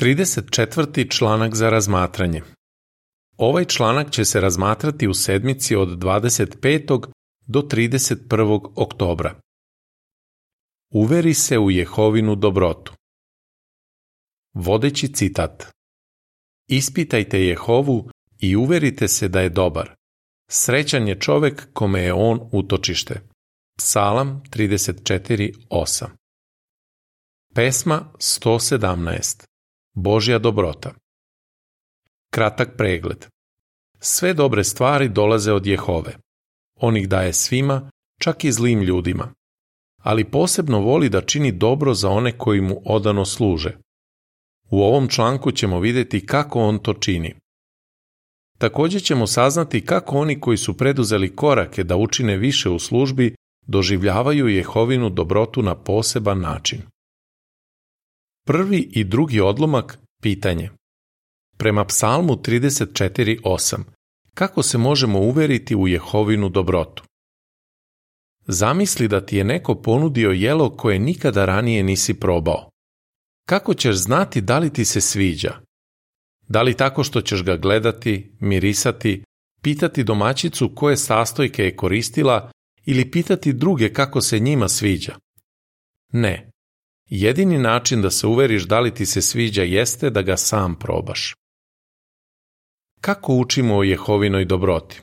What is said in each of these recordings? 34. članak za razmatranje Ovaj članak će se razmatrati u sedmici od 25. do 31. oktobra. Uveri se u Jehovinu dobrotu. Vodeći citat Ispitajte Jehovu i uverite se da je dobar. Srećan je čovek kome je on utočište. Psalam 34.8 Pesma 117 Božja dobrota. Kratak pregled. Sve dobre stvari dolaze od Jehove. On ih daje svima, čak i zlim ljudima. Ali posebno voli da čini dobro za one koji mu odano služe. U ovom članku ćemo videti kako on to čini. Takođe ćemo saznati kako oni koji su preduzeli korake da učine više u službi doživljavaju Jehovinu dobrotu na poseban način. Prvi i drugi odlomak pitanje. Prema psalmu 34.8. Kako se možemo uveriti u Jehovinu dobrotu? Zamisli da ti je neko ponudio jelo koje nikada ranije nisi probao. Kako ćeš znati da li ti se sviđa? Da li tako što ćeš ga gledati, mirisati, pitati domaćicu koje sastojke je koristila ili pitati druge kako se njima sviđa? Ne, Jedini način da se uveriš da li ti se sviđa jeste da ga sam probaš. Kako učimo o Jehovinoj dobroti?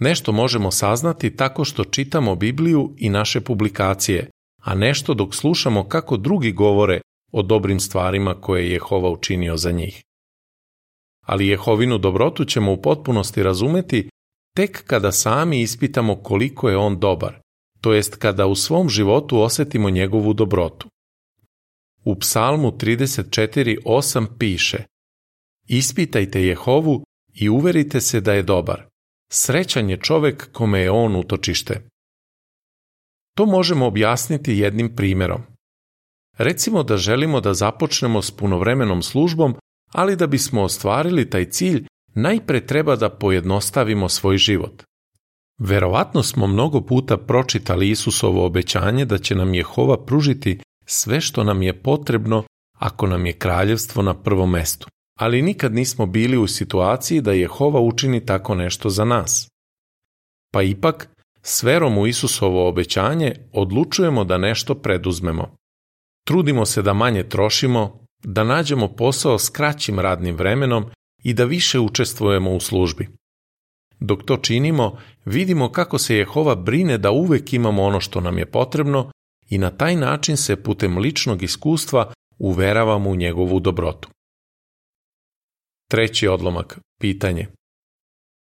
Nešto možemo saznati tako što čitamo Bibliju i naše publikacije, a nešto dok slušamo kako drugi govore o dobrim stvarima koje je Jehova učinio za njih. Ali Jehovinu dobrotu ćemo u potpunosti razumeti tek kada sami ispitamo koliko je on dobar to jest kada u svom životu osetimo njegovu dobrotu. U psalmu 34.8 piše Ispitajte Jehovu i uverite se da je dobar. Srećan je čovek kome je on utočište. To možemo objasniti jednim primerom. Recimo da želimo da započnemo s punovremenom službom, ali da bismo ostvarili taj cilj, najpre treba da pojednostavimo svoj život. Verovatno smo mnogo puta pročitali Isusovo obećanje da će nam Jehova pružiti sve što nam je potrebno ako nam je kraljevstvo na prvom mestu. Ali nikad nismo bili u situaciji da Jehova učini tako nešto za nas. Pa ipak, s verom u Isusovo obećanje odlučujemo da nešto preduzmemo. Trudimo se da manje trošimo, da nađemo posao s kraćim radnim vremenom i da više učestvujemo u službi. Dok to činimo, vidimo kako se Jehova brine da uvek imamo ono što nam je potrebno i na taj način se putem ličnog iskustva uveravamo u njegovu dobrotu. Treći odlomak, pitanje.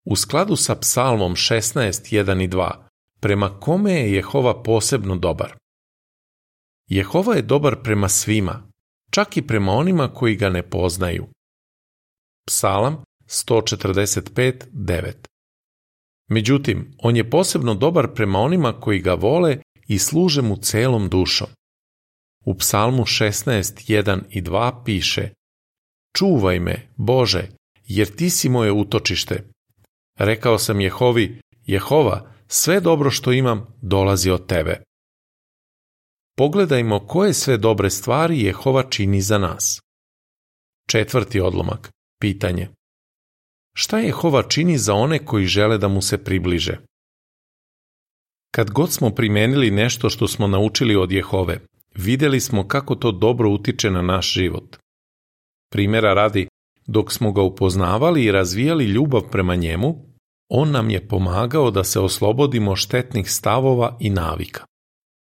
U skladu sa psalmom 16.1 i 2, prema kome je Jehova posebno dobar? Jehova je dobar prema svima, čak i prema onima koji ga ne poznaju. Psalam 145.9 Međutim, on je posebno dobar prema onima koji ga vole i služe mu celom dušom. U psalmu 16.1 i 2 piše Čuvaj me, Bože, jer ti si moje utočište. Rekao sam Jehovi, Jehova, sve dobro što imam dolazi od tebe. Pogledajmo koje sve dobre stvari Jehova čini za nas. Četvrti odlomak, pitanje. Šta Jehova čini za one koji žele da mu se približe? Kad god smo primenili nešto što smo naučili od Jehove, videli smo kako to dobro utiče na naš život. Primera radi, dok smo ga upoznavali i razvijali ljubav prema njemu, on nam je pomagao da se oslobodimo štetnih stavova i navika.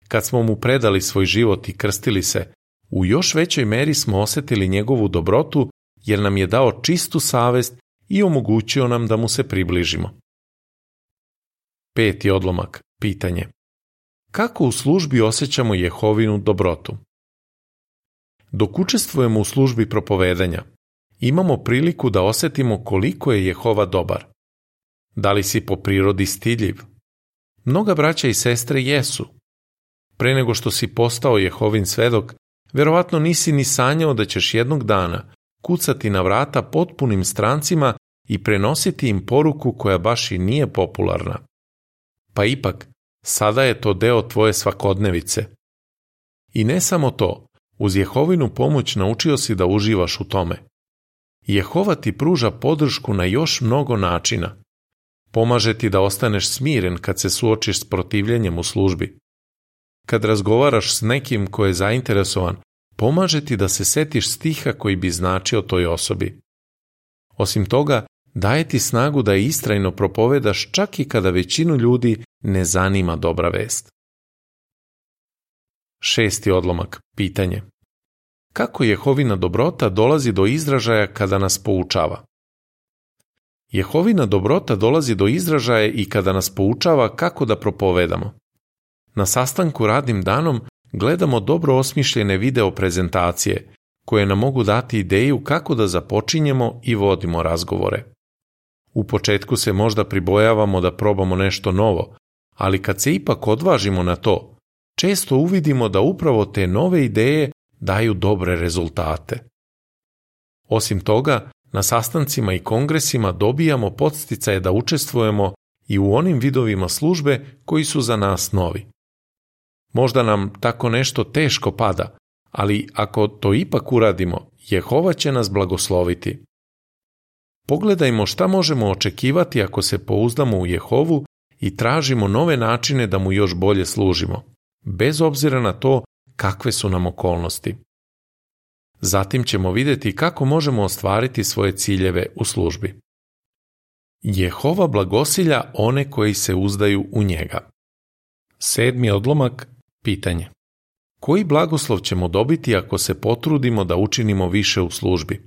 Kad smo mu predali svoj život i krstili se, u još većoj meri smo osetili njegovu dobrotu jer nam je dao čistu savest i omogućio nam da mu se približimo. Peti odlomak, pitanje. Kako u službi osjećamo Jehovinu dobrotu? Dok učestvujemo u službi propovedanja, imamo priliku da osetimo koliko je Jehova dobar. Da li si po prirodi stidljiv? Mnoga braća i sestre jesu. Pre nego što si postao Jehovin svedok, verovatno nisi ni sanjao da ćeš jednog dana kucati na vrata potpunim strancima i prenositi im poruku koja baš i nije popularna. Pa ipak, sada je to deo tvoje svakodnevice. I ne samo to, uz Jehovinu pomoć naučio si da uživaš u tome. Jehova ti pruža podršku na još mnogo načina. Pomaže ti da ostaneš smiren kad se suočiš s protivljenjem u službi. Kad razgovaraš s nekim ko je zainteresovan pomaže ti da se setiš stiha koji bi značio toj osobi. Osim toga, daje ti snagu da istrajno propovedaš čak i kada većinu ljudi ne zanima dobra vest. Šesti odlomak, pitanje. Kako Jehovina dobrota dolazi do izražaja kada nas poučava? Jehovina dobrota dolazi do izražaja i kada nas poučava kako da propovedamo. Na sastanku radnim danom gledamo dobro osmišljene video prezentacije koje nam mogu dati ideju kako da započinjemo i vodimo razgovore. U početku se možda pribojavamo da probamo nešto novo, ali kad se ipak odvažimo na to, često uvidimo da upravo te nove ideje daju dobre rezultate. Osim toga, na sastancima i kongresima dobijamo podsticaje da učestvujemo i u onim vidovima službe koji su za nas novi. Možda nam tako nešto teško pada, ali ako to ipak uradimo, Jehova će nas blagosloviti. Pogledajmo šta možemo očekivati ako se pouzdamo u Jehovu i tražimo nove načine da mu još bolje služimo, bez obzira na to kakve su nam okolnosti. Zatim ćemo videti kako možemo ostvariti svoje ciljeve u službi. Jehova blagosilja one koji se uzdaju u njega. Sedmi odlomak Pitanje. Koji blagoslov ćemo dobiti ako se potrudimo da učinimo više u službi?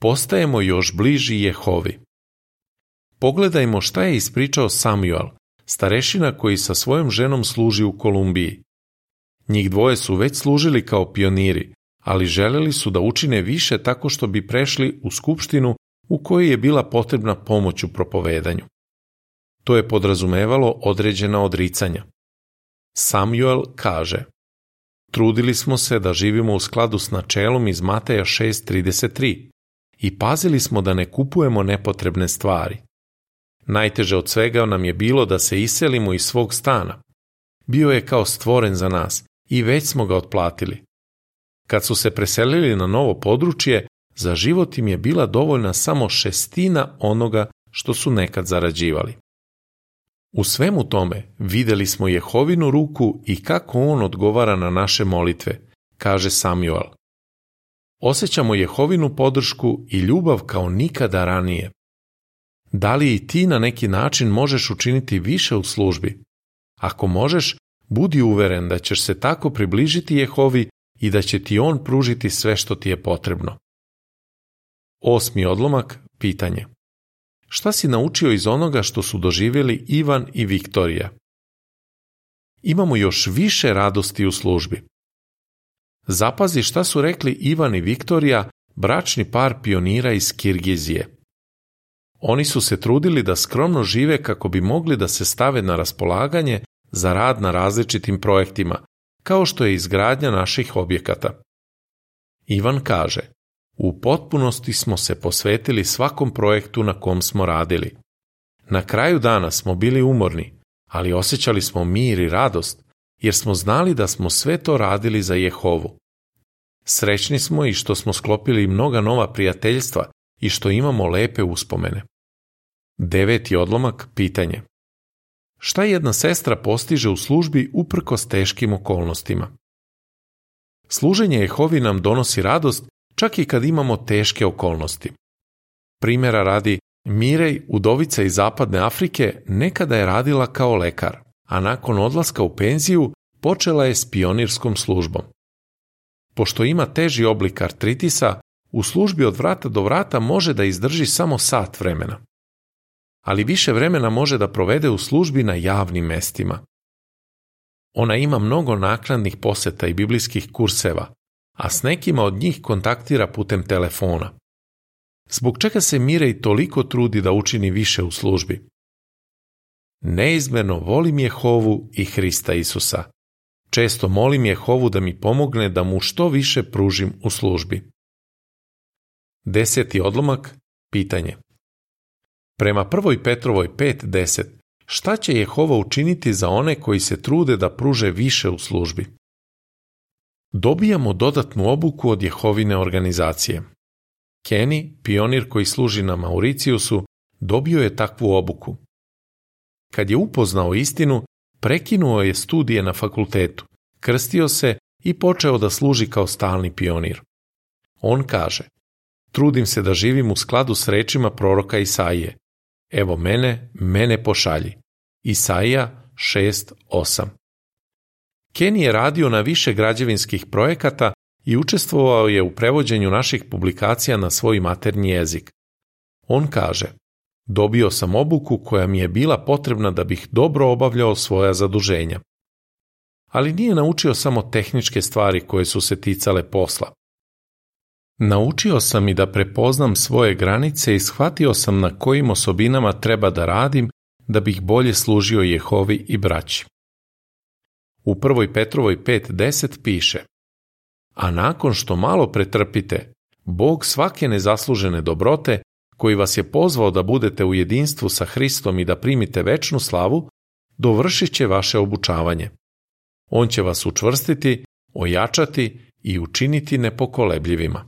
Postajemo još bliži Jehovi. Pogledajmo šta je ispričao Samuel, starešina koji sa svojom ženom služi u Kolumbiji. Njih dvoje su već služili kao pioniri, ali želeli su da učine više tako što bi prešli u skupštinu u kojoj je bila potrebna pomoć u propovedanju. To je podrazumevalo određena odricanja. Samuel kaže Trudili smo se da živimo u skladu s načelom iz Mateja 6.33 i pazili smo da ne kupujemo nepotrebne stvari. Najteže od svega nam je bilo da se iselimo iz svog stana. Bio je kao stvoren za nas i već smo ga otplatili. Kad su se preselili na novo područje, za život im je bila dovoljna samo šestina onoga što su nekad zarađivali. U svemu tome videli smo Jehovinu ruku i kako on odgovara na naše molitve, kaže Samuel. Osećamo Jehovinu podršku i ljubav kao nikada ranije. Da li i ti na neki način možeš učiniti više u službi? Ako možeš, budi uveren da ćeš se tako približiti Jehovi i da će ti on pružiti sve što ti je potrebno. Osmi odlomak, pitanje. Šta si naučio iz onoga što su doživjeli Ivan i Viktorija? Imamo još više radosti u službi. Zapazi šta su rekli Ivan i Viktorija, bračni par pionira iz Kirgizije. Oni su se trudili da skromno žive kako bi mogli da se stave na raspolaganje za rad na različitim projektima, kao što je izgradnja naših objekata. Ivan kaže, U potpunosti smo se posvetili svakom projektu na kom smo radili. Na kraju dana smo bili umorni, ali osjećali smo mir i radost, jer smo znali da smo sve to radili za Jehovu. Srećni smo i što smo sklopili mnoga nova prijateljstva i što imamo lepe uspomene. Deveti odlomak pitanje. Šta jedna sestra postiže u službi uprkos teškim okolnostima? Služenje Jehovi nam donosi radost čak i kad imamo teške okolnosti. Primjera radi, Mirej, udovica iz Zapadne Afrike, nekada je radila kao lekar, a nakon odlaska u penziju počela je s pionirskom službom. Pošto ima teži oblik artritisa, u službi od vrata do vrata može da izdrži samo sat vremena. Ali više vremena može da provede u službi na javnim mestima. Ona ima mnogo nakladnih poseta i biblijskih kurseva, a s nekima od njih kontaktira putem telefona. Zbog čega se Mirej toliko trudi da učini više u službi? Neizmerno volim Jehovu i Hrista Isusa. Često molim Jehovu da mi pomogne da mu što više pružim u službi. Deseti odlomak, pitanje. Prema 1. Petrovoj 5.10, šta će Jehova učiniti za one koji se trude da pruže više u službi? Dobijamo dodatnu obuku od Jehovine organizacije. Kenny, pionir koji služi na Mauricijusu, dobio je takvu obuku. Kad je upoznao istinu, prekinuo je studije na fakultetu, krstio se i počeo da služi kao stalni pionir. On kaže, trudim se da živim u skladu s rečima proroka Isaije. Evo mene, mene pošalji. Isaija 6.8 Ken je radio na više građevinskih projekata i učestvovao je u prevođenju naših publikacija na svoj maternji jezik. On kaže, dobio sam obuku koja mi je bila potrebna da bih dobro obavljao svoja zaduženja. Ali nije naučio samo tehničke stvari koje su se ticale posla. Naučio sam i da prepoznam svoje granice i shvatio sam na kojim osobinama treba da radim da bih bolje služio Jehovi i braći. U 1. Petrovoj 5.10 piše A nakon što malo pretrpite, Bog svake nezaslužene dobrote, koji vas je pozvao da budete u jedinstvu sa Hristom i da primite večnu slavu, dovršit će vaše obučavanje. On će vas učvrstiti, ojačati i učiniti nepokolebljivima.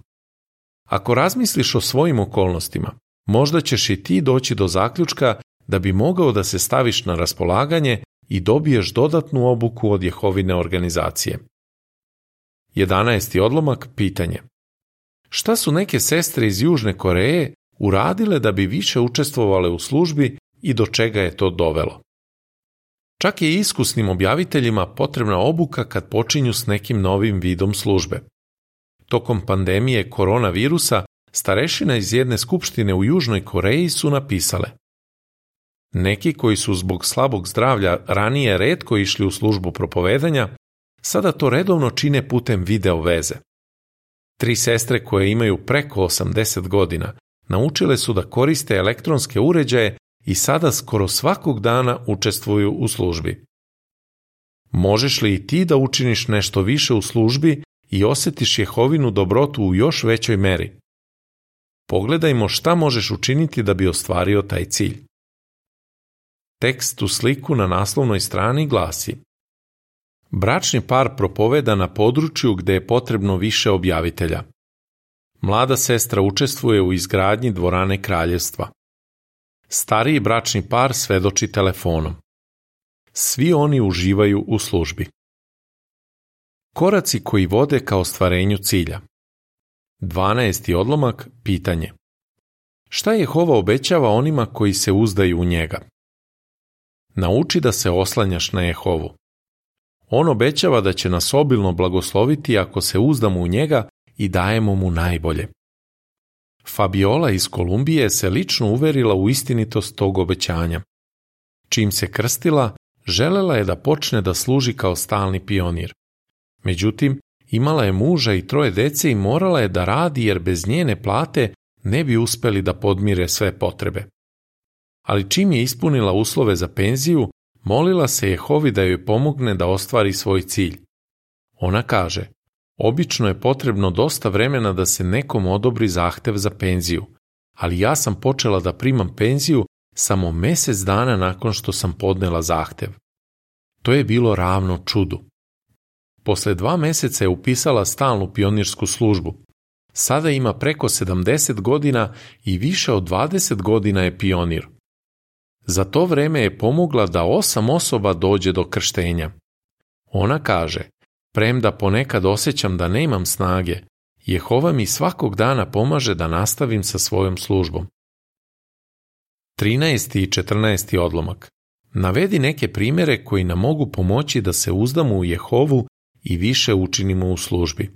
Ako razmisliš o svojim okolnostima, možda ćeš i ti doći do zaključka da bi mogao da se staviš na raspolaganje i dobiješ dodatnu obuku od Jehovine organizacije. 11. odlomak pitanje. Šta su neke sestre iz Južne Koreje uradile da bi više učestvovale u službi i do čega je to dovelo? Čak je iskusnim objaviteljima potrebna obuka kad počinju s nekim novim vidom službe. Tokom pandemije koronavirusa starešina iz jedne skupštine u Južnoj Koreji su napisale – Neki koji su zbog slabog zdravlja ranije redko išli u službu propovedanja, sada to redovno čine putem video veze. Tri sestre koje imaju preko 80 godina naučile su da koriste elektronske uređaje i sada skoro svakog dana učestvuju u službi. Možeš li i ti da učiniš nešto više u službi i osetiš Jehovinu dobrotu u još većoj meri? Pogledajmo šta možeš učiniti da bi ostvario taj cilj. Tekst u sliku na naslovnoj strani glasi Bračni par propoveda na području gde je potrebno više objavitelja. Mlada sestra učestvuje u izgradnji dvorane kraljevstva. Stariji bračni par svedoči telefonom. Svi oni uživaju u službi. Koraci koji vode ka ostvarenju cilja. 12. odlomak, pitanje. Šta Jehova obećava onima koji se uzdaju u njega? Nauči da se oslanjaš na Jehovu. On obećava da će nas obilno blagosloviti ako se uzdamo u njega i dajemo mu najbolje. Fabiola iz Kolumbije se lično uverila u istinitost tog obećanja. Čim se krstila, želela je da počne da služi kao stalni pionir. Međutim, imala je muža i troje dece i morala je da radi jer bez njene plate ne bi uspeli da podmire sve potrebe ali čim je ispunila uslove za penziju, molila se Jehovi da joj pomogne da ostvari svoj cilj. Ona kaže, obično je potrebno dosta vremena da se nekom odobri zahtev za penziju, ali ja sam počela da primam penziju samo mesec dana nakon što sam podnela zahtev. To je bilo ravno čudu. Posle dva meseca je upisala stalnu pionirsku službu. Sada ima preko 70 godina i više od 20 godina je pionir. Za to vreme je pomogla da osam osoba dođe do krštenja. Ona kaže, premda ponekad osjećam da nemam snage, Jehova mi svakog dana pomaže da nastavim sa svojom službom. 13. i 14. odlomak Navedi neke primere koji nam mogu pomoći da se uzdamo u Jehovu i više učinimo u službi.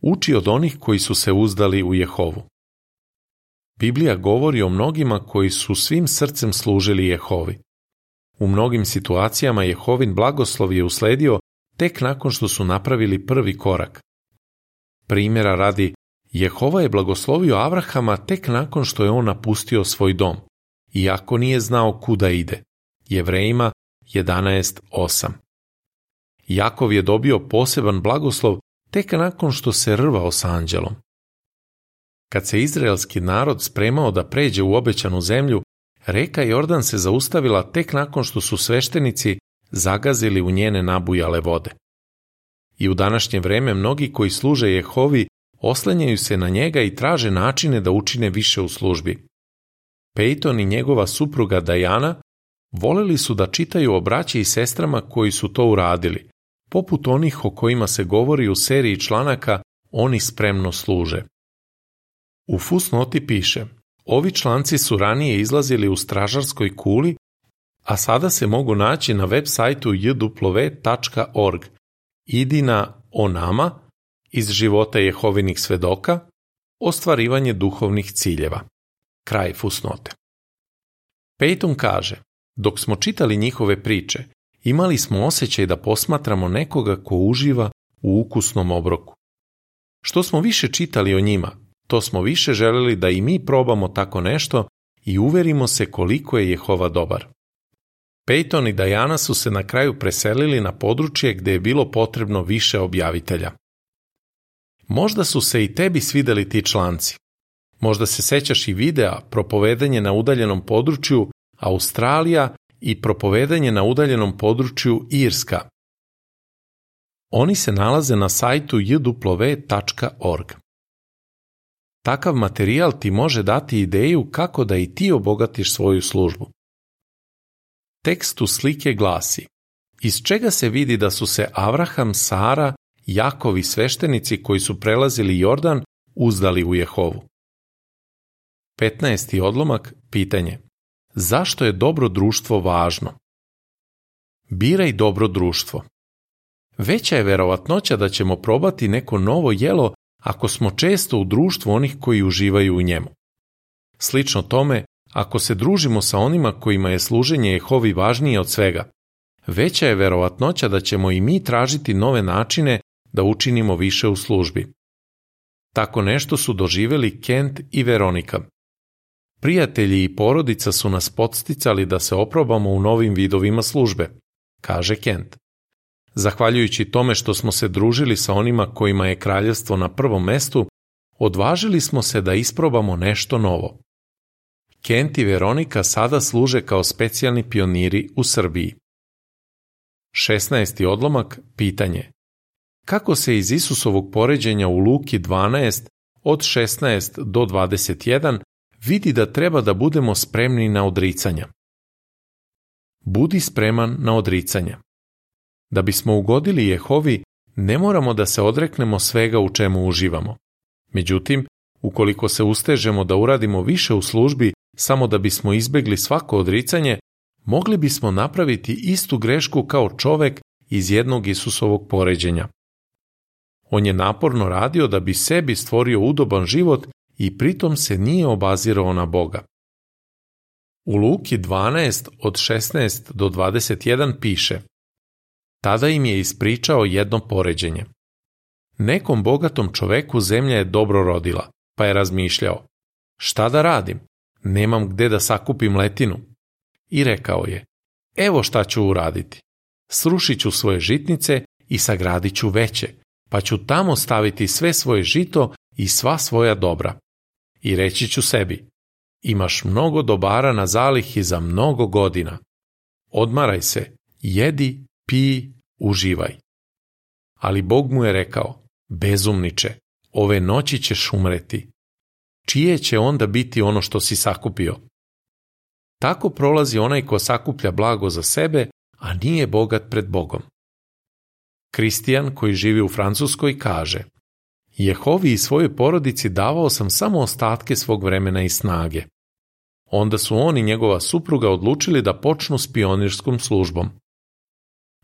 Uči od onih koji su se uzdali u Jehovu. Biblija govori o mnogima koji su svim srcem služili Jehovi. U mnogim situacijama Jehovin blagoslov je usledio tek nakon što su napravili prvi korak. Primjera radi, Jehova je blagoslovio Avrahama tek nakon što je on napustio svoj dom, iako nije znao kuda ide. Jevrejima 11.8 Jakov je dobio poseban blagoslov tek nakon što se rvao sa anđelom. Kad se izraelski narod spremao da pređe u obećanu zemlju, reka Jordan se zaustavila tek nakon što su sveštenici zagazili u njene nabujale vode. I u današnje vreme mnogi koji služe Jehovi oslanjaju se na njega i traže načine da učine više u službi. Peyton i njegova supruga Dajana voleli su da čitaju o braći i sestrama koji su to uradili, poput onih o kojima se govori u seriji članaka Oni spremno služe. U fusnoti piše Ovi članci su ranije izlazili u stražarskoj kuli, a sada se mogu naći na web sajtu jw.org na o nama iz života Jehovinih svedoka ostvarivanje duhovnih ciljeva. Kraj fusnote. Peyton kaže, dok smo čitali njihove priče, imali smo osjećaj da posmatramo nekoga ko uživa u ukusnom obroku. Što smo više čitali o njima, To smo više želeli da i mi probamo tako nešto i uverimo se koliko je Jehova dobar. Peyton i Diana su se na kraju preselili na područje gde je bilo potrebno više objavitelja. Možda su se i tebi svideli ti članci. Možda se sećaš i videa propovedanje na udaljenom području Australija i propovedanje na udaljenom području Irska. Oni se nalaze na sajtu jw.org. Takav materijal ti može dati ideju kako da i ti obogatiš svoju službu. Tekst u slike glasi Iz čega se vidi da su se Avraham, Sara, Jakovi sveštenici koji su prelazili Jordan uzdali u Jehovu. 15. odlomak, pitanje. Zašto je dobro društvo važno? Biraj dobro društvo. Veća je verovatnoća da ćemo probati neko novo jelo ako smo često u društvu onih koji uživaju u njemu. Slično tome, ako se družimo sa onima kojima je služenje Jehovi važnije od svega, veća je verovatnoća da ćemo i mi tražiti nove načine da učinimo više u službi. Tako nešto su doživeli Kent i Veronika. Prijatelji i porodica su nas podsticali da se oprobamo u novim vidovima službe, kaže Kent. Zahvaljujući tome što smo se družili sa onima kojima je kraljevstvo na prvom mestu, odvažili smo se da isprobamo nešto novo. Kent i Veronika sada služe kao specijalni pioniri u Srbiji. 16. odlomak, pitanje. Kako se iz Isusovog poređenja u Luki 12 od 16 do 21 vidi da treba da budemo spremni na odricanja? Budi spreman na odricanja. Da bismo ugodili Jehovi, ne moramo da se odreknemo svega u čemu uživamo. Međutim, ukoliko se ustežemo da uradimo više u službi samo da bismo izbegli svako odricanje, mogli bismo napraviti istu grešku kao čovek iz jednog Isusovog poređenja. On je naporno radio da bi sebi stvorio udoban život i pritom se nije obazirao na Boga. U Luki 12 od 16 do 21 piše – Tada im je ispričao jedno poređenje. Nekom bogatom čoveku zemlja je dobro rodila, pa je razmišljao, šta da radim, nemam gde da sakupim letinu. I rekao je, evo šta ću uraditi. Srušit ću svoje žitnice i sagradit ću veće, pa ću tamo staviti sve svoje žito i sva svoja dobra. I reći ću sebi, imaš mnogo dobara na zalihi za mnogo godina. Odmaraj se, jedi pi, uživaj. Ali Bog mu je rekao, bezumniče, ove noći ćeš umreti. Čije će onda biti ono što si sakupio? Tako prolazi onaj ko sakuplja blago za sebe, a nije bogat pred Bogom. Kristijan koji živi u Francuskoj kaže Jehovi i svojoj porodici davao sam samo ostatke svog vremena i snage. Onda su on i njegova supruga odlučili da počnu s pionirskom službom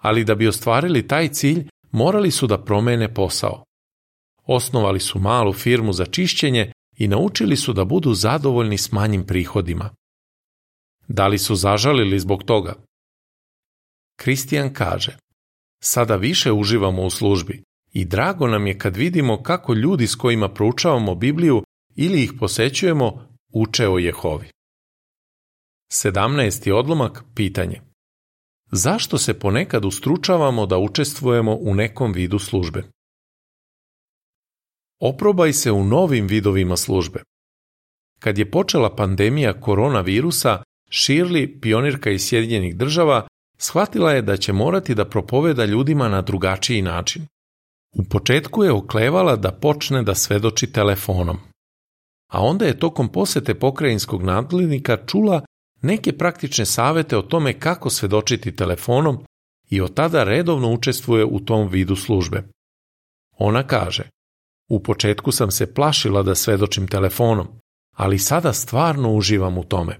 ali da bi ostvarili taj cilj morali su da promene posao. Osnovali su malu firmu za čišćenje i naučili su da budu zadovoljni s manjim prihodima. Da li su zažalili zbog toga? Kristijan kaže, sada više uživamo u službi i drago nam je kad vidimo kako ljudi s kojima proučavamo Bibliju ili ih posećujemo uče o Jehovi. 17. odlomak pitanje – Zašto se ponekad ustručavamo da učestvujemo u nekom vidu službe? Oprobaj se u novim vidovima službe. Kad je počela pandemija koronavirusa, Shirley, pionirka iz Sjedinjenih država, shvatila je da će morati da propoveda ljudima na drugačiji način. U početku je oklevala da počne da svedoči telefonom. A onda je tokom posete pokrajinskog nadglednika čula neke praktične savete o tome kako svedočiti telefonom i od tada redovno učestvuje u tom vidu službe. Ona kaže, u početku sam se plašila da svedočim telefonom, ali sada stvarno uživam u tome.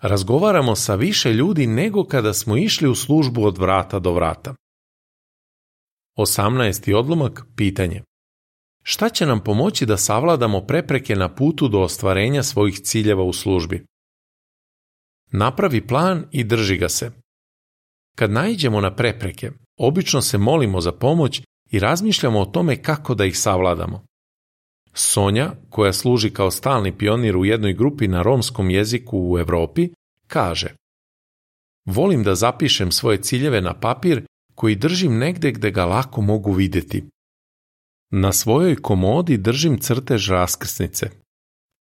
Razgovaramo sa više ljudi nego kada smo išli u službu od vrata do vrata. 18. odlomak, pitanje. Šta će nam pomoći da savladamo prepreke na putu do ostvarenja svojih ciljeva u službi? Napravi plan i drži ga se. Kad naiđemo na prepreke, obično se molimo za pomoć i razmišljamo o tome kako da ih savladamo. Sonja, koja služi kao stalni pionir u jednoj grupi na romskom jeziku u Evropi, kaže Volim da zapišem svoje ciljeve na papir koji držim negde gde ga lako mogu videti. Na svojoj komodi držim crtež raskrsnice.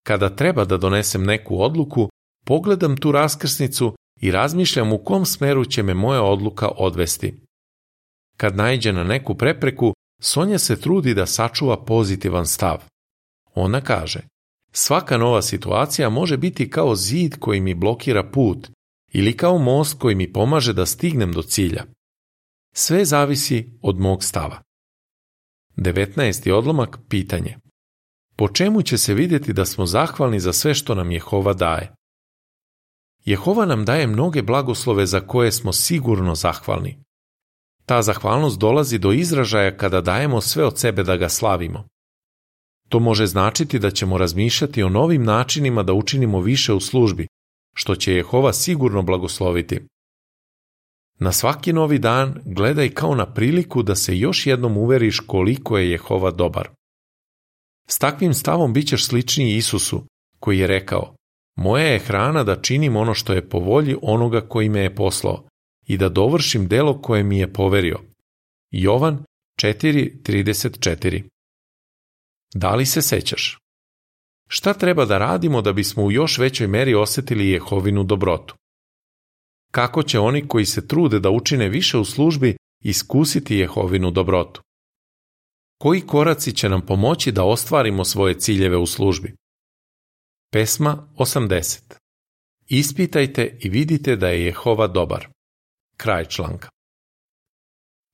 Kada treba da donesem neku odluku, Pogledam tu raskrsnicu i razmišljam u kom smeru će me moja odluka odvesti. Kad naiđe na neku prepreku, Sonja se trudi da sačuva pozitivan stav. Ona kaže, svaka nova situacija može biti kao zid koji mi blokira put ili kao most koji mi pomaže da stignem do cilja. Sve zavisi od mog stava. 19. odlomak pitanje. Po čemu će se videti da smo zahvalni za sve što nam Jehova daje? Jehova nam daje mnoge blagoslove za koje smo sigurno zahvalni. Ta zahvalnost dolazi do izražaja kada dajemo sve od sebe da ga slavimo. To može značiti da ćemo razmišljati o novim načinima da učinimo više u službi, što će Jehova sigurno blagosloviti. Na svaki novi dan gledaj kao na priliku da se još jednom uveriš koliko je Jehova dobar. S takvim stavom bit ćeš sličniji Isusu, koji je rekao, Moja je hrana da činim ono što je po volji onoga koji me je poslao i da dovršim delo koje mi je poverio. Jovan 4.34 Da li se sećaš? Šta treba da radimo da bismo u još većoj meri osetili Jehovinu dobrotu? Kako će oni koji se trude da učine više u službi iskusiti Jehovinu dobrotu? Koji koraci će nam pomoći da ostvarimo svoje ciljeve u službi? Pesma 80 Ispitajte i vidite da je Jehova dobar. Kraj članka.